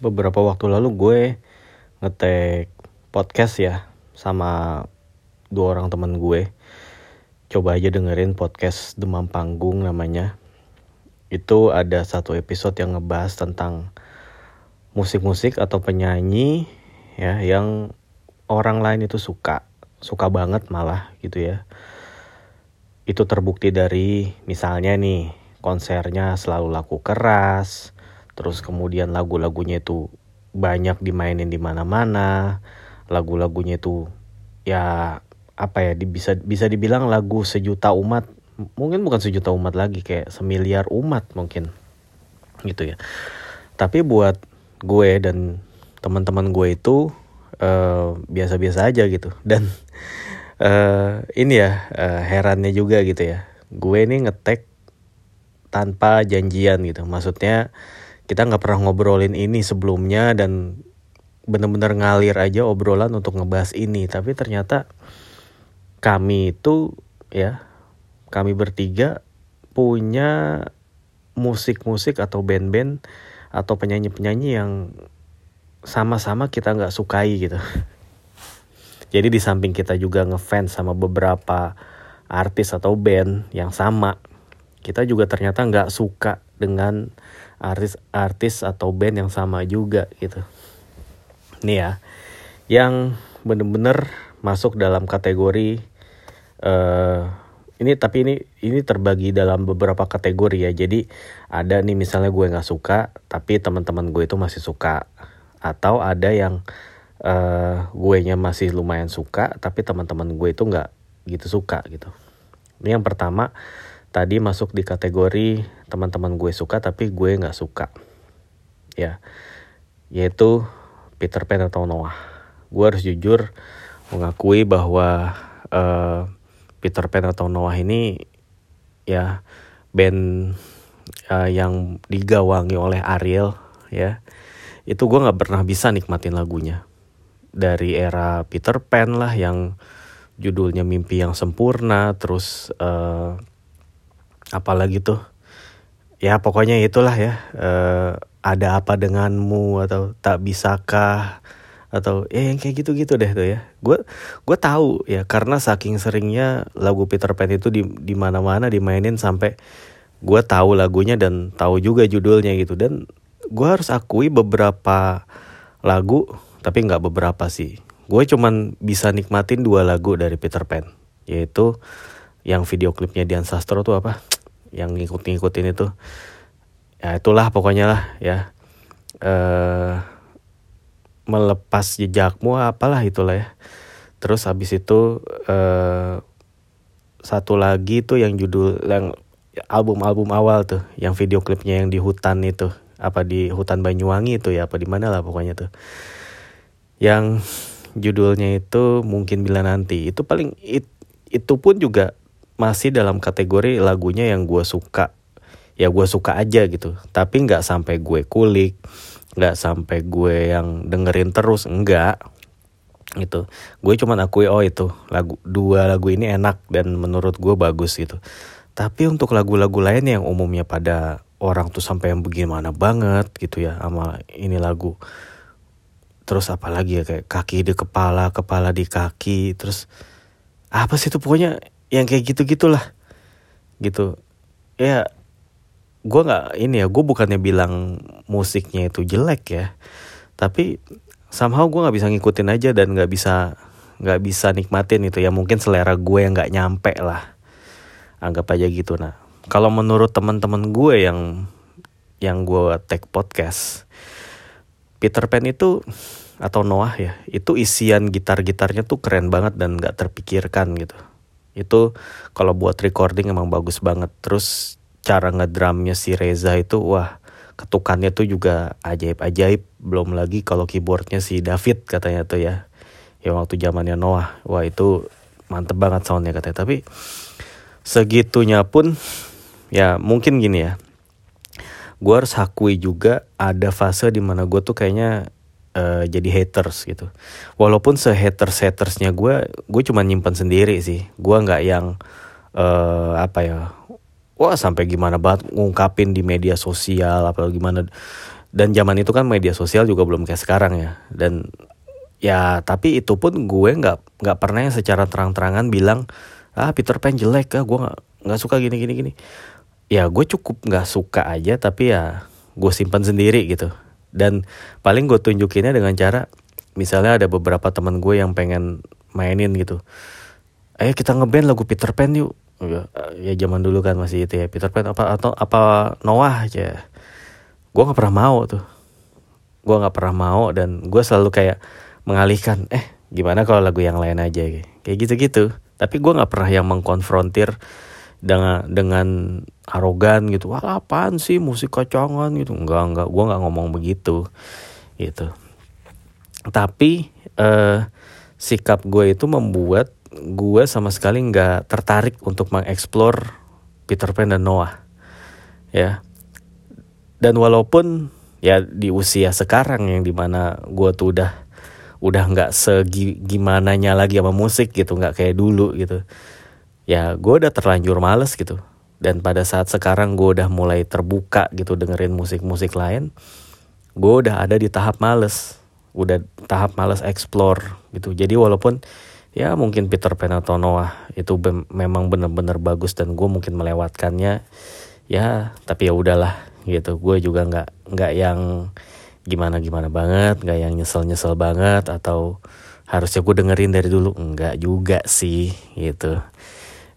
beberapa waktu lalu gue ngetek podcast ya sama dua orang teman gue. Coba aja dengerin podcast Demam Panggung namanya. Itu ada satu episode yang ngebahas tentang musik-musik atau penyanyi ya yang orang lain itu suka, suka banget malah gitu ya. Itu terbukti dari misalnya nih konsernya selalu laku keras, terus kemudian lagu-lagunya itu banyak dimainin di mana-mana, lagu-lagunya itu ya apa ya bisa bisa dibilang lagu sejuta umat, mungkin bukan sejuta umat lagi kayak semiliar umat mungkin gitu ya. Tapi buat gue dan teman-teman gue itu biasa biasa-biasa aja gitu dan uh, ini ya uh, herannya juga gitu ya. Gue ini ngetek tanpa janjian gitu maksudnya kita nggak pernah ngobrolin ini sebelumnya dan bener-bener ngalir aja obrolan untuk ngebahas ini tapi ternyata kami itu ya kami bertiga punya musik-musik atau band-band atau penyanyi-penyanyi yang sama-sama kita nggak sukai gitu. Jadi di samping kita juga ngefans sama beberapa artis atau band yang sama, kita juga ternyata nggak suka dengan artis-artis atau band yang sama juga gitu. Nih ya, yang bener-bener masuk dalam kategori uh, ini tapi ini ini terbagi dalam beberapa kategori ya. Jadi ada nih misalnya gue nggak suka, tapi teman-teman gue itu masih suka. Atau ada yang uh, gue nya masih lumayan suka, tapi teman-teman gue itu nggak gitu suka gitu. Ini yang pertama tadi masuk di kategori teman-teman gue suka tapi gue nggak suka. Ya. Yaitu Peter Pan atau Noah. Gue harus jujur mengakui bahwa uh, Peter Pan atau Noah ini ya band uh, yang digawangi oleh Ariel ya itu gue nggak pernah bisa nikmatin lagunya. Dari era Peter Pan lah yang judulnya mimpi yang sempurna terus uh, apalagi tuh ya pokoknya itulah ya uh, ada apa denganmu atau tak bisakah? Atau ya yang kayak gitu-gitu deh tuh ya. Gue gue tahu ya karena saking seringnya lagu Peter Pan itu di di mana-mana dimainin sampai gue tahu lagunya dan tahu juga judulnya gitu. Dan gue harus akui beberapa lagu tapi nggak beberapa sih. Gue cuman bisa nikmatin dua lagu dari Peter Pan yaitu yang video klipnya Dian Sastro tuh apa yang ngikut-ngikutin itu. Ya itulah pokoknya lah ya. Eh melepas jejakmu apalah itulah ya. Terus habis itu eh satu lagi tuh yang judul yang album-album awal tuh yang video klipnya yang di hutan itu apa di hutan Banyuwangi itu ya apa di mana lah pokoknya tuh. Yang judulnya itu mungkin bila nanti. Itu paling it, itu pun juga masih dalam kategori lagunya yang gue suka. Ya gue suka aja gitu. Tapi nggak sampai gue kulik nggak sampai gue yang dengerin terus enggak gitu. Gue cuman akui oh itu lagu dua lagu ini enak dan menurut gue bagus gitu. Tapi untuk lagu-lagu lain yang umumnya pada orang tuh sampai yang bagaimana banget gitu ya sama ini lagu. Terus apalagi ya kayak kaki di kepala kepala di kaki terus apa sih itu? Pokoknya yang kayak gitu gitulah gitu. Ya gue nggak ini ya gue bukannya bilang musiknya itu jelek ya. Tapi somehow gue nggak bisa ngikutin aja dan nggak bisa nggak bisa nikmatin itu ya. Mungkin selera gue yang nggak nyampe lah. Anggap aja gitu. Nah kalau menurut teman-teman gue yang yang gue take podcast Peter Pan itu atau Noah ya itu isian gitar-gitarnya tuh keren banget dan nggak terpikirkan gitu itu kalau buat recording emang bagus banget. Terus cara ngedrumnya si Reza itu wah ketukannya tuh juga ajaib-ajaib. Belum lagi kalau keyboardnya si David katanya tuh ya. Yang waktu zamannya Noah. Wah itu mantep banget soundnya katanya. Tapi segitunya pun ya mungkin gini ya. Gue harus akui juga ada fase di mana gue tuh kayaknya uh, jadi haters gitu. Walaupun se haters hatersnya gue gue cuma nyimpan sendiri sih. Gue nggak yang uh, apa ya wah sampai gimana banget ngungkapin di media sosial apa gimana. Dan zaman itu kan media sosial juga belum kayak sekarang ya. Dan ya tapi itu pun gue nggak nggak pernah yang secara terang-terangan bilang ah Peter Pan jelek ah gue nggak nggak suka gini gini gini. Ya gue cukup nggak suka aja tapi ya gue simpan sendiri gitu dan paling gue tunjukinnya dengan cara misalnya ada beberapa teman gue yang pengen mainin gitu. Ayo kita ngeband lagu Peter Pan yuk. Ya, zaman dulu kan masih itu ya Peter Pan apa atau apa Noah aja. Gue nggak pernah mau tuh. Gue nggak pernah mau dan gue selalu kayak mengalihkan eh gimana kalau lagu yang lain aja? Kayak gitu-gitu. Tapi gue nggak pernah yang mengkonfrontir dengan dengan arogan gitu. Wah apaan sih musik kocongan gitu? Enggak enggak. Gue nggak ngomong begitu. Gitu. Tapi eh, sikap gue itu membuat gue sama sekali nggak tertarik untuk mengeksplor Peter Pan dan Noah. Ya. Dan walaupun ya di usia sekarang yang di mana gue tuh udah udah nggak segi gimana lagi sama musik gitu nggak kayak dulu gitu ya gue udah terlanjur males gitu. Dan pada saat sekarang gue udah mulai terbuka gitu dengerin musik-musik lain gue udah ada di tahap males. Udah tahap males explore gitu. Jadi walaupun ya mungkin Peter Pan atau Noah itu be memang bener-bener bagus dan gue mungkin melewatkannya ya tapi ya udahlah gitu. Gue juga nggak nggak yang gimana gimana banget nggak yang nyesel nyesel banget atau harusnya gue dengerin dari dulu. Nggak juga sih gitu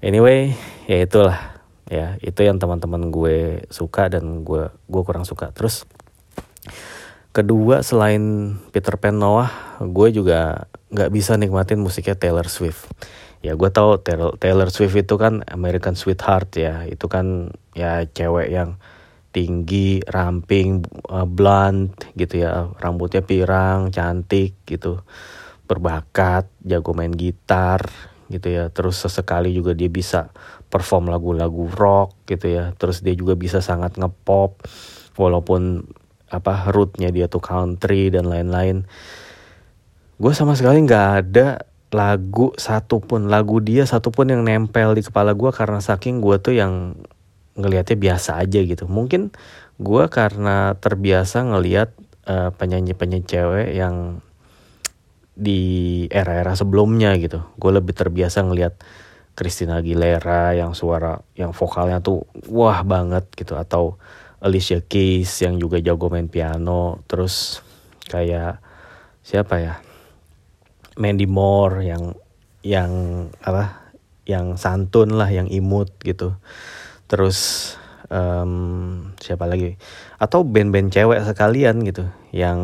anyway ya itulah. Ya itu yang teman-teman gue suka dan gue gue kurang suka. Terus kedua selain Peter Pan Noah gue juga nggak bisa nikmatin musiknya Taylor Swift. Ya gue tahu Taylor, Swift itu kan American Sweetheart ya. Itu kan ya cewek yang tinggi, ramping, uh, blunt gitu ya, rambutnya pirang, cantik gitu, berbakat, jago main gitar gitu ya, terus sesekali juga dia bisa perform lagu-lagu rock gitu ya, terus dia juga bisa sangat ngepop, walaupun apa rootnya dia tuh country dan lain-lain. Gue sama sekali nggak ada lagu satupun lagu dia satupun yang nempel di kepala gue karena saking gue tuh yang ngelihatnya biasa aja gitu. Mungkin gue karena terbiasa ngelihat uh, penyanyi-penyanyi cewek yang di era-era sebelumnya gitu. Gue lebih terbiasa ngelihat Christina Aguilera yang suara yang vokalnya tuh wah banget gitu. Atau Alicia Keys yang juga jago main piano. Terus kayak siapa ya? Mandy Moore yang yang apa? Yang santun lah yang imut gitu. Terus um, siapa lagi? Atau band-band cewek sekalian gitu yang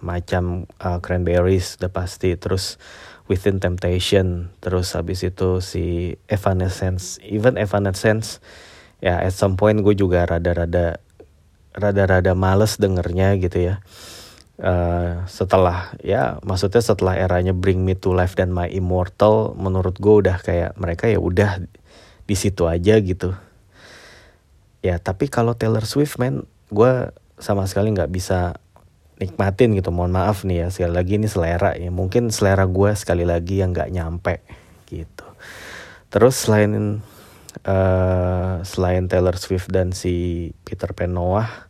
macam uh, Cranberries udah pasti. Terus Within Temptation terus habis itu si Evanescence even Evanescence ya at some point gue juga rada-rada rada-rada males dengernya gitu ya. Uh, setelah ya maksudnya setelah eranya Bring Me to Life dan My Immortal menurut gue udah kayak mereka ya udah di situ aja gitu. Ya tapi kalau Taylor Swift man gue sama sekali nggak bisa nikmatin gitu mohon maaf nih ya sekali lagi ini selera ya. Mungkin selera gue sekali lagi yang nggak nyampe gitu. Terus selain uh, selain Taylor Swift dan si Peter Pan Noah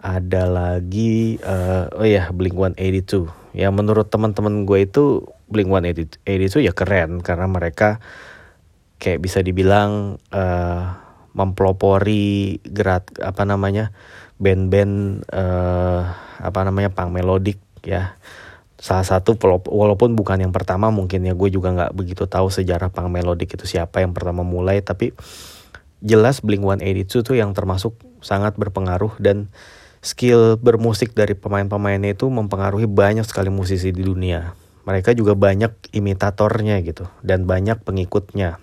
ada lagi uh, oh ya Blink 182 ya menurut teman-teman gue itu Blink 182 ya keren karena mereka kayak bisa dibilang uh, mempelopori gerak apa namanya band-band uh, apa namanya pang melodik ya. Salah satu walaupun bukan yang pertama mungkin ya gue juga nggak begitu tahu sejarah pang melodik itu siapa yang pertama mulai tapi jelas Blink 182 tuh yang termasuk sangat berpengaruh dan skill bermusik dari pemain-pemainnya itu mempengaruhi banyak sekali musisi di dunia. Mereka juga banyak imitatornya gitu dan banyak pengikutnya.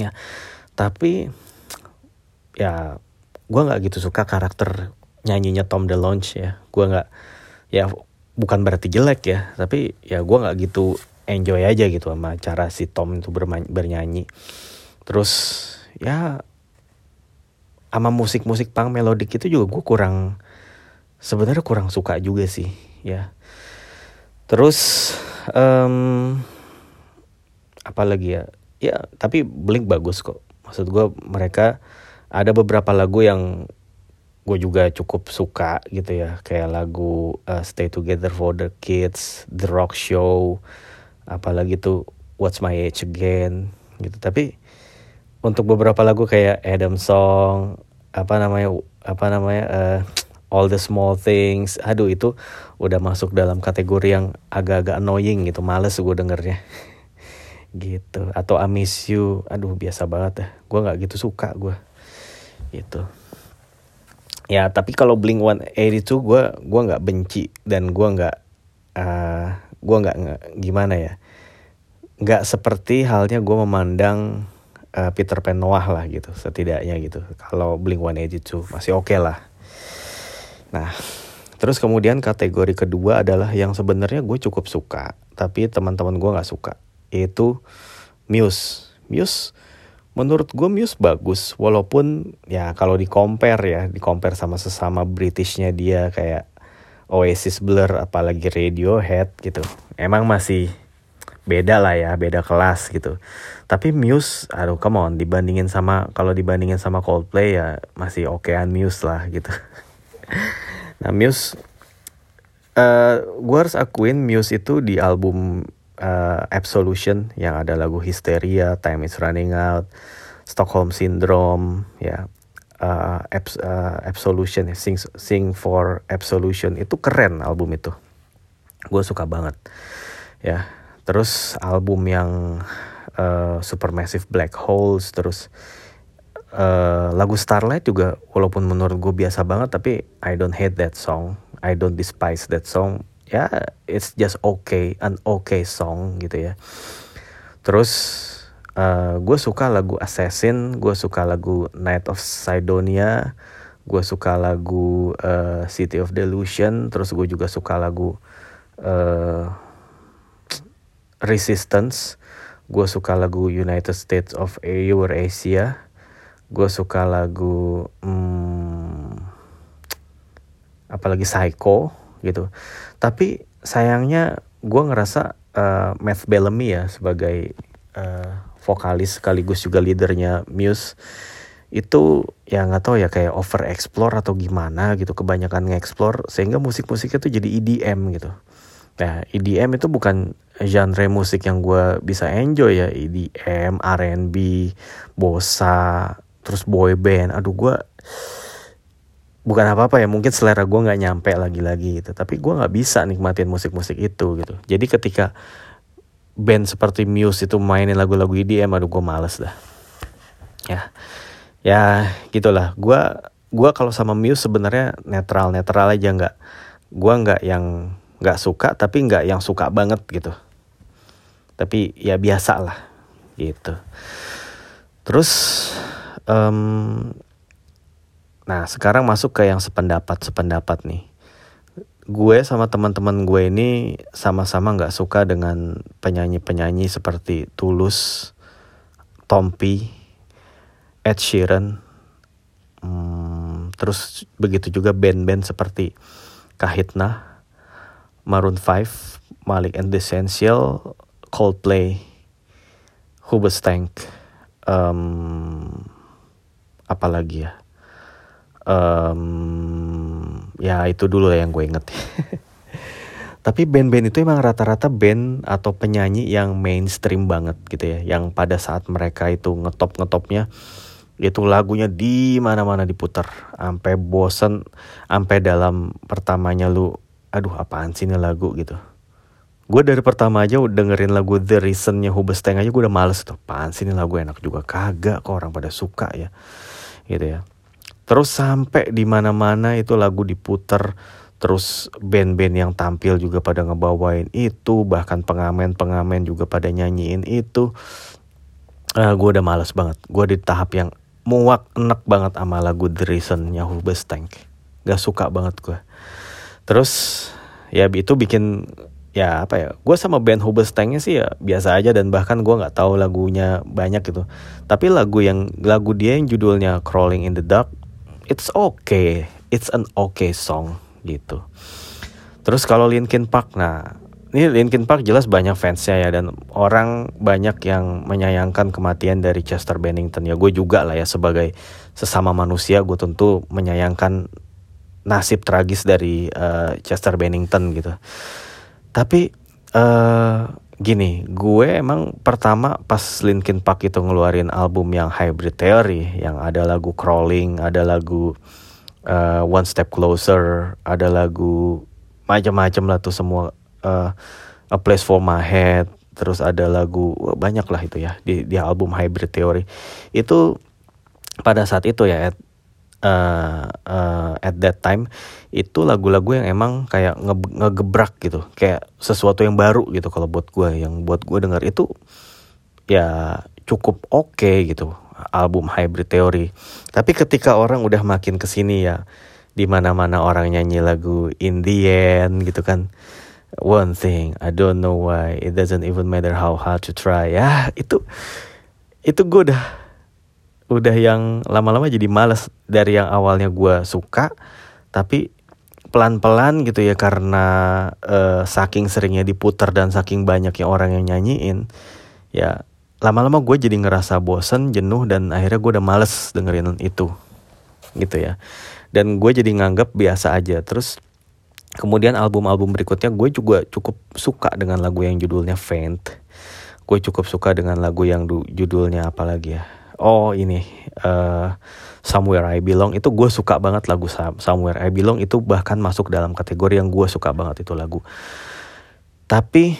Ya tapi ya gue nggak gitu suka karakter nyanyinya Tom DeLonge ya. Gue nggak ya bukan berarti jelek ya tapi ya gue nggak gitu enjoy aja gitu sama cara si Tom itu bernyanyi. Terus ya sama musik-musik punk melodik itu juga gue kurang sebenarnya kurang suka juga sih ya. Terus um, apa lagi ya? Ya tapi Blink bagus kok. Maksud gue mereka ada beberapa lagu yang gue juga cukup suka gitu ya. Kayak lagu uh, Stay Together for the Kids, The Rock Show, apalagi tuh What's My Age Again gitu. Tapi untuk beberapa lagu kayak Adam Song, apa namanya apa namanya uh, All the Small Things, aduh itu udah masuk dalam kategori yang agak-agak annoying gitu, males gue dengernya. Gitu. Atau I Miss You aduh biasa banget ya. Gue nggak gitu suka gue gitu. Ya tapi kalau Blink One itu gue gue nggak benci dan gue nggak uh, gue nggak gimana ya nggak seperti halnya gue memandang uh, Peter Pan Noah lah gitu setidaknya gitu. Kalau Blink One itu masih oke okay lah. Nah terus kemudian kategori kedua adalah yang sebenarnya gue cukup suka tapi teman-teman gue nggak suka yaitu Muse. Muse menurut gue Muse bagus walaupun ya kalau di compare ya di compare sama sesama Britishnya dia kayak Oasis Blur apalagi Radiohead gitu. Emang masih beda lah ya beda kelas gitu. Tapi Muse aduh come on dibandingin sama kalau dibandingin sama Coldplay ya masih okean Muse lah gitu. Nah Muse uh, eh, gue harus akuin Muse itu di album uh, Absolution yang ada lagu Hysteria, Time is Running Out, Stockholm Syndrome, ya, uh, Abs uh, Absolution, Sing Sing for Absolution itu keren album itu, gue suka banget, ya. Terus album yang uh, Supermassive Black Holes, terus uh, lagu Starlight juga, walaupun menurut gue biasa banget, tapi I don't hate that song, I don't despise that song ya it's just okay an okay song gitu ya. Terus uh, gue suka lagu Assassin gue suka lagu Night of Sidonia gue suka lagu uh, City of Delusion terus gue juga suka lagu uh, Resistance gue suka lagu United States of Eurasia gue suka lagu hmm, apalagi Psycho gitu tapi sayangnya gue ngerasa uh, Matt Bellamy ya sebagai uh, vokalis sekaligus juga leadernya Muse itu ya nggak tahu ya kayak over explore atau gimana gitu kebanyakan nge-explore sehingga musik-musiknya tuh jadi EDM gitu. Nah EDM itu bukan genre musik yang gue bisa enjoy ya EDM, R&B, bossa, terus boy band. Aduh gue bukan apa-apa ya mungkin selera gue nggak nyampe lagi-lagi gitu. Tapi gue nggak bisa nikmatin musik-musik itu gitu. Jadi ketika band seperti Muse itu mainin lagu-lagu EDM aduh gue males dah. Ya ya gitulah. Gue gue kalau sama Muse sebenarnya netral netral aja nggak gue nggak yang nggak suka tapi nggak yang suka banget gitu. Tapi ya biasa lah gitu. Terus um, Nah, sekarang masuk ke yang sependapat-sependapat nih. Gue sama teman-teman gue ini sama-sama nggak suka dengan penyanyi-penyanyi seperti Tulus, Tompi, Ed Sheeran, hmm, terus begitu juga band-band seperti Kahitna, Maroon 5, Malik and the Essential, Coldplay, Hoobastank, um, apalagi ya um, ya itu dulu yang gue inget. Tapi band-band itu emang rata-rata band atau penyanyi yang mainstream banget gitu ya. Yang pada saat mereka itu ngetop ngetopnya itu lagunya di mana-mana diputar. Sampai bosen sampai dalam pertamanya lu aduh apaan sih ini lagu? gitu. Gue dari pertama aja udah dengerin lagu The Reasonnya Hubesteng aja gue udah males tuh. Apaan sih ini lagu? Enak juga. Kagak kok orang pada suka ya gitu ya Terus sampai di mana-mana itu lagu diputer, terus band-band yang tampil juga pada ngebawain itu, bahkan pengamen-pengamen juga pada nyanyiin itu. Uh, ah, gue udah males banget. Gue di tahap yang muak enak banget sama lagu The Reason-nya Tank. Gak suka banget gue. Terus ya itu bikin ya apa ya gue sama band Hubestengnya sih ya biasa aja dan bahkan gue nggak tahu lagunya banyak gitu tapi lagu yang lagu dia yang judulnya Crawling in the Dark it's okay. It's an okay song gitu. Terus kalau Linkin Park nah ini Linkin Park jelas banyak fansnya ya dan orang banyak yang menyayangkan kematian dari Chester Bennington ya. Gue juga lah ya sebagai sesama manusia gue tentu menyayangkan nasib tragis dari uh, Chester Bennington gitu. Tapi uh, gini gue emang pertama pas Linkin Park itu ngeluarin album yang Hybrid Theory yang ada lagu Crawling ada lagu uh, One Step Closer ada lagu macam-macam lah tuh semua uh, A Place for My Head terus ada lagu banyak lah itu ya di di album Hybrid Theory. Itu pada saat itu ya uh, uh, at that time itu lagu-lagu yang emang kayak nge ngegebrak gitu. Kayak sesuatu yang baru gitu kalau buat gue yang buat gue dengar itu ya cukup oke okay gitu album Hybrid Theory. Tapi ketika orang udah makin ke sini ya di mana mana orang nyanyi lagu Indian gitu kan one thing I don't know why it doesn't even matter how hard to try. Ya itu itu gue udah udah yang lama-lama jadi males dari yang awalnya gue suka tapi pelan-pelan gitu ya karena uh, saking seringnya diputar dan saking banyaknya orang yang nyanyiin ya lama-lama gue jadi ngerasa bosen jenuh dan akhirnya gue udah males dengerin itu gitu ya dan gue jadi nganggap biasa aja terus Kemudian album-album berikutnya gue juga cukup suka dengan lagu yang judulnya Faint. Gue cukup suka dengan lagu yang judulnya apa lagi ya? Oh ini uh, Somewhere I Belong itu gue suka banget lagu Somewhere I Belong itu bahkan masuk dalam kategori yang gue suka banget itu lagu. Tapi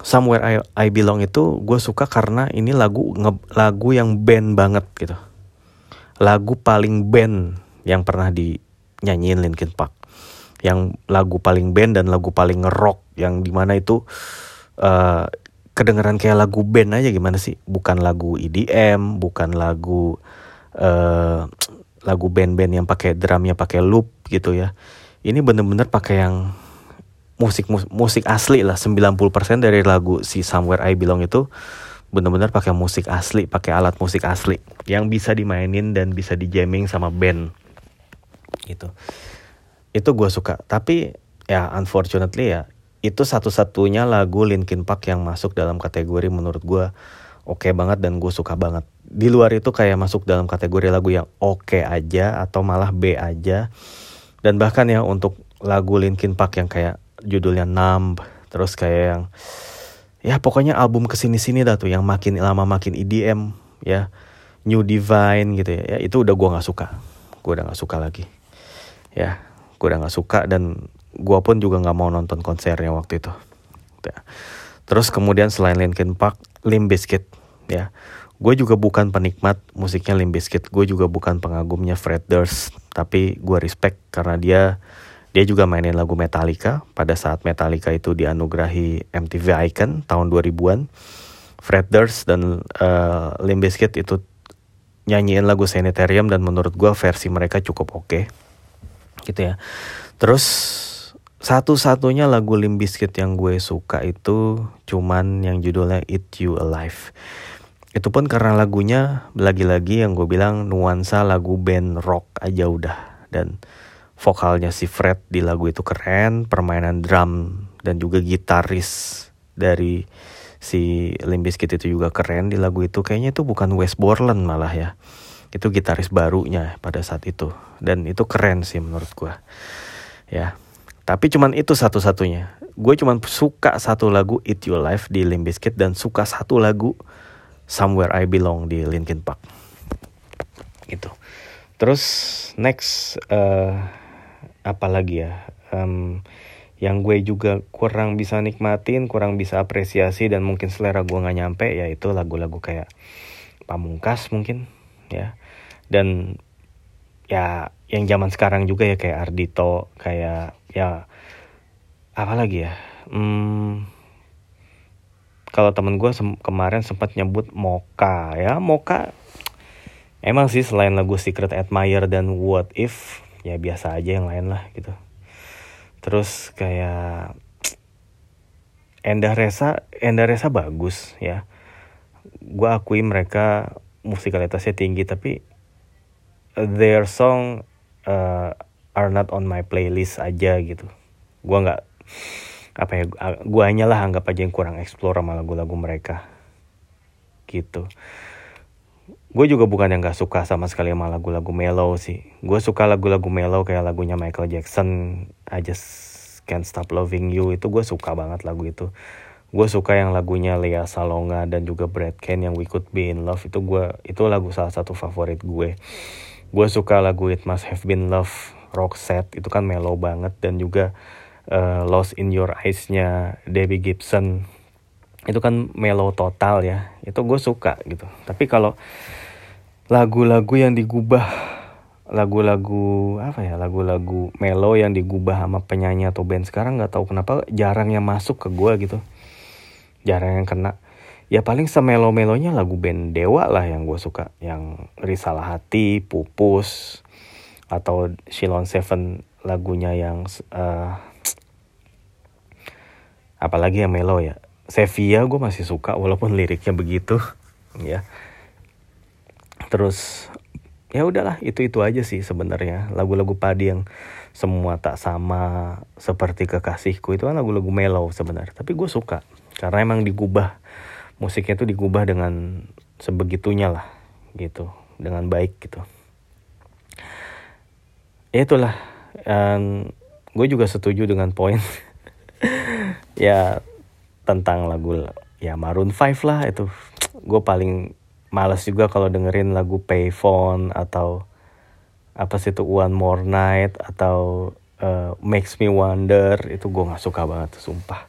Somewhere I, I Belong itu gue suka karena ini lagu nge, lagu yang band banget gitu. Lagu paling band yang pernah dinyanyiin Linkin Park yang lagu paling band dan lagu paling rock yang di mana itu uh, kedengeran kayak lagu band aja gimana sih? Bukan lagu EDM bukan lagu uh, lagu band-band yang pakai drumnya pakai loop gitu ya. Ini bener-bener pakai yang musik musik asli lah. 90% dari lagu si Somewhere I Belong itu bener-bener pakai musik asli pakai alat musik asli yang bisa dimainin dan bisa dijamming sama band. Gitu. Itu gue suka. Tapi ya unfortunately ya itu satu-satunya lagu Linkin Park yang masuk dalam kategori menurut gue oke okay banget dan gue suka banget. Di luar itu kayak masuk dalam kategori lagu yang oke okay aja atau malah B aja. Dan bahkan ya untuk lagu Linkin Park yang kayak judulnya Numb terus kayak yang ya pokoknya album ke sini-sini dah tuh yang makin lama makin EDM ya. New Divine gitu ya, ya itu udah gue nggak suka. Gue udah nggak suka lagi. Ya gue udah nggak suka dan gue pun juga nggak mau nonton konsernya waktu itu. Ya. terus kemudian selain Linkin Park Limp Bizkit ya. Gue juga bukan penikmat musiknya Limp Bizkit gue juga bukan pengagumnya Fred Durst tapi gue respect karena dia dia juga mainin lagu Metallica. Pada saat Metallica itu dianugerahi MTV Icon tahun 2000-an Fred Durst dan uh, Limp Bizkit itu nyanyiin lagu Sanitarium dan menurut gue versi mereka cukup oke. Okay gitu ya. Terus satu-satunya lagu Limp Bizkit yang gue suka itu cuman yang judulnya Eat You Alive. Itu pun karena lagunya lagi-lagi yang gue bilang nuansa lagu band rock aja udah. Dan vokalnya si Fred di lagu itu keren permainan drum dan juga gitaris dari si Limp Bizkit itu juga keren di lagu itu. Kayaknya itu bukan West Borland malah ya. Itu gitaris barunya pada saat itu. Dan itu keren sih menurut gue ya tapi cuman itu satu-satunya. Gue cuman suka satu lagu It Your Life di Limp Bizkit dan suka satu lagu Somewhere I Belong di Linkin Park. Gitu. Terus next uh, apa lagi ya? Um, yang gue juga kurang bisa nikmatin kurang bisa apresiasi dan mungkin selera gue nggak nyampe yaitu lagu-lagu kayak Pamungkas mungkin ya. Dan ya yang zaman sekarang juga ya kayak Ardito kayak ya apa lagi ya? Hmm, kalau temen gue sem kemarin sempat nyebut Moka ya. Moka emang sih selain lagu Secret Admirer dan What If ya biasa aja yang lain lah gitu. Terus kayak Endah Resa Endah Resa bagus ya. Gue akui mereka musikalitasnya tinggi tapi their song uh, are not on my playlist aja gitu. Gue nggak apa ya guanya lah anggap aja yang kurang explore sama lagu-lagu mereka. Gitu. Gue juga bukan yang gak suka sama sekali sama lagu-lagu mellow sih. Gue suka lagu-lagu mellow kayak lagunya Michael Jackson I Just Can't Stop Loving You itu gue suka banget lagu itu. Gue suka yang lagunya Lea Salonga dan juga Brad Ken yang We Could Be in Love itu gue itu lagu salah satu favorit gue. Gue suka lagu It Must Have Been Love Roxette itu kan mellow banget dan juga uh, Lost in Your Eyes-nya Debbie Gibson. Itu kan mellow total ya. Itu gue suka gitu. Tapi kalau lagu-lagu yang digubah lagu-lagu apa ya lagu-lagu mellow yang digubah sama penyanyi atau band sekarang nggak tahu kenapa jarang yang masuk ke gue gitu. Jarang yang kena. Ya paling semelo-melonya lagu band Dewa lah yang gue suka. Yang Risalah Hati, Pupus atau Shilon Seven lagunya yang uh, apalagi yang melo ya. Sevilla gue masih suka walaupun liriknya begitu ya. Terus ya udahlah itu itu aja sih sebenarnya. Lagu-lagu padi yang semua tak sama seperti kekasihku itu kan lagu-lagu mellow sebenarnya. Tapi gue suka karena emang digubah musiknya tuh digubah dengan sebegitunya lah gitu. Dengan baik gitu ya itulah dan gue juga setuju dengan poin. Ya tentang lagu ya Maroon 5 lah itu. Gue paling males juga kalau dengerin lagu Payphone atau apa sih itu One More Night atau uh, Makes Me Wonder itu gue nggak suka banget sumpah.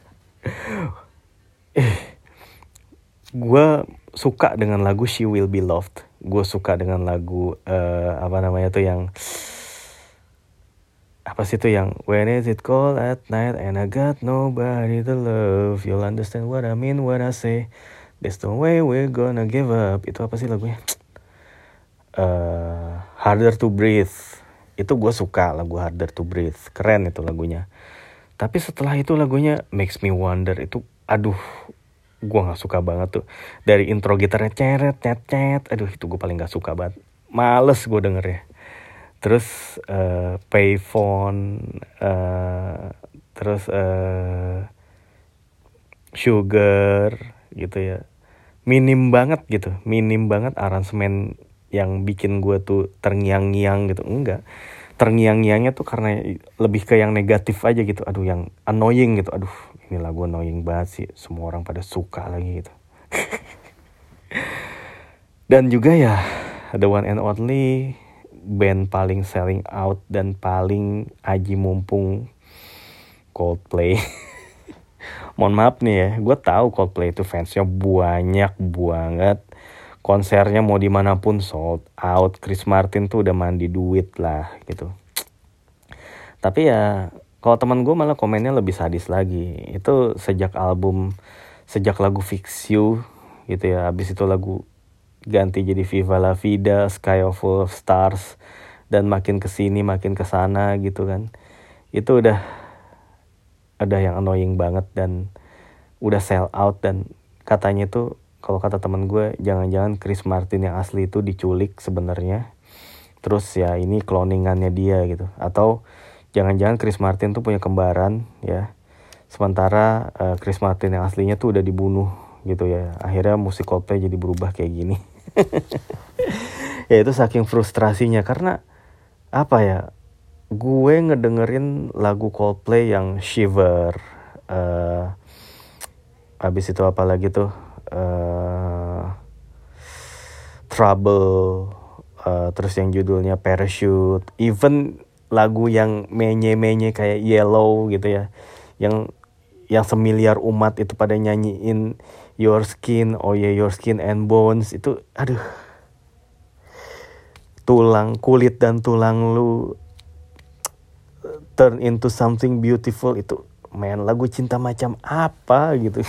Eh gue suka dengan lagu She Will Be Loved. Gue suka dengan lagu uh, apa namanya tuh yang apa sih tuh yang When is it cold at night and I got nobody to love? You'll understand what I mean when I say There's no way we're gonna give up. Itu apa sih lagunya? Uh, harder to Breathe. Itu gue suka lagu Harder to Breathe. Keren itu lagunya. Tapi setelah itu lagunya Makes Me Wonder Itu aduh gue nggak suka banget tuh. Dari intro gitarnya ceret cet cet aduh itu gue paling nggak suka banget. Males gue denger ya terus uh, payphone uh, terus uh, sugar gitu ya. Minim banget gitu minim banget aransemen yang bikin gue tuh terngiang-ngiang gitu. Enggak terngiang-ngiangnya tuh karena lebih ke yang negatif aja gitu. Aduh yang annoying gitu. Aduh ini lagu annoying banget sih. Semua orang pada suka lagi gitu. Dan juga ya the one and only band paling selling out dan paling aji mumpung Coldplay. Mohon maaf nih ya gue tahu Coldplay itu fansnya banyak banget. Konsernya mau di mana pun sold out Chris Martin tuh udah mandi duit lah gitu. Tapi ya kalau teman gue malah komennya lebih sadis lagi. Itu sejak album sejak lagu Fix You gitu ya habis itu lagu ganti jadi Viva La Vida Sky of Full of Stars dan makin ke sini makin ke sana gitu kan. Itu udah ada yang annoying banget dan udah sell out dan katanya tuh kalau kata teman gue jangan-jangan Chris Martin yang asli itu diculik sebenarnya. Terus ya ini cloningannya dia gitu. Atau jangan-jangan Chris Martin tuh punya kembaran ya. Sementara uh, Chris Martin yang aslinya tuh udah dibunuh gitu ya. Akhirnya musik Coldplay jadi berubah kayak gini ya itu saking frustrasinya karena apa ya gue ngedengerin lagu Coldplay yang Shiver uh, habis itu apa lagi tuh uh, Trouble uh, terus yang judulnya Parachute even lagu yang menye-menye kayak Yellow gitu ya yang yang semiliar umat itu pada nyanyiin Your Skin, oh yeah Your Skin and Bones itu aduh. Tulang kulit dan tulang lu turn into something beautiful itu main lagu cinta macam apa gitu.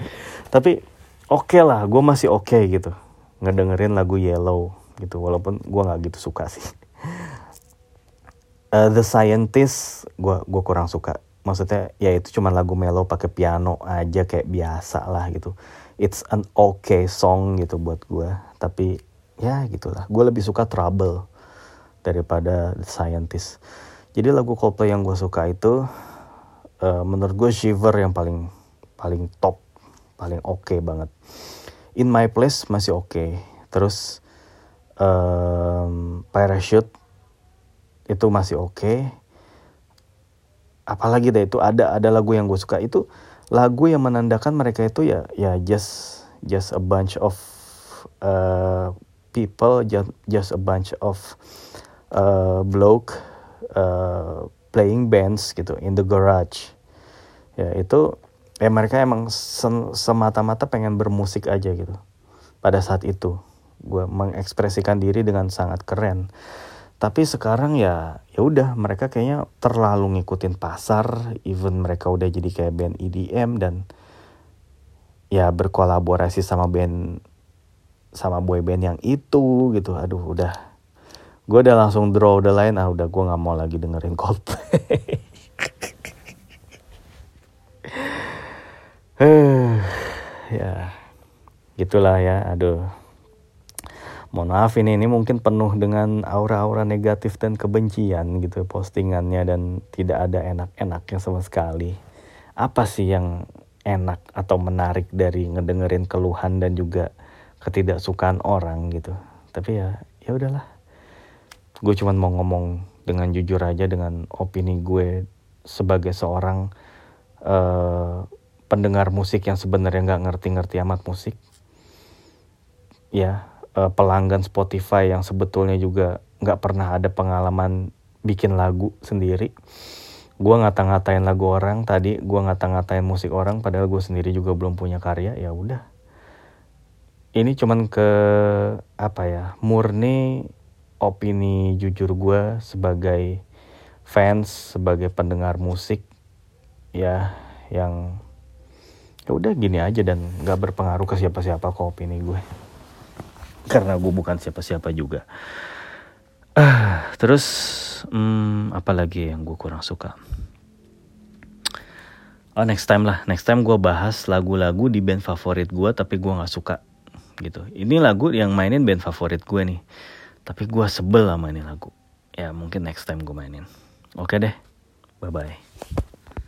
Tapi oke okay lah gue masih oke okay gitu ngedengerin lagu Yellow gitu walaupun gue nggak gitu suka sih. Uh, The Scientist gue gua kurang suka maksudnya ya itu cuma lagu melo pakai piano aja kayak biasa lah gitu. It's an okay song gitu buat gue tapi ya gitulah. Gue lebih suka Trouble daripada The Scientist. Jadi lagu Coldplay yang gue suka itu uh, menurut gue Shiver yang paling paling top paling oke okay banget. In My Place masih oke okay. terus um, Parachute itu masih oke okay. Apalagi deh itu ada ada lagu yang gue suka. Itu lagu yang menandakan mereka itu ya ya just just a bunch of uh, people just just a bunch of uh, bloke uh, playing bands gitu in the garage. Ya itu ya mereka emang semata-mata pengen bermusik aja gitu. Pada saat itu gue mengekspresikan diri dengan sangat keren tapi sekarang ya ya udah mereka kayaknya terlalu ngikutin pasar. Even mereka udah jadi kayak band EDM dan ya berkolaborasi sama band sama boy band yang itu gitu. Aduh udah. Gue udah langsung draw the line ah udah gue nggak mau lagi dengerin Coldplay. Ya. Gitulah ya aduh mohon maaf ini ini mungkin penuh dengan aura-aura negatif dan kebencian gitu postingannya dan tidak ada enak-enaknya sama sekali. Apa sih yang enak atau menarik dari ngedengerin keluhan dan juga ketidaksukaan orang gitu. Tapi ya ya udahlah. Gue cuma mau ngomong dengan jujur aja dengan opini gue sebagai seorang uh, pendengar musik yang sebenarnya nggak ngerti-ngerti amat musik. Ya, uh, pelanggan Spotify yang sebetulnya juga nggak pernah ada pengalaman bikin lagu sendiri. Gue ngata-ngatain lagu orang tadi, gue ngata-ngatain musik orang, padahal gue sendiri juga belum punya karya. Ya udah, ini cuman ke apa ya, murni opini jujur gue sebagai fans, sebagai pendengar musik, ya yang ya udah gini aja dan nggak berpengaruh ke siapa-siapa kok opini gue karena gue bukan siapa-siapa juga. Uh, terus hmm, apa lagi yang gue kurang suka? Oh next time lah, next time gue bahas lagu-lagu di band favorit gue tapi gue nggak suka gitu. Ini lagu yang mainin band favorit gue nih, tapi gue sebel sama ini lagu. Ya mungkin next time gue mainin. Oke deh, bye bye.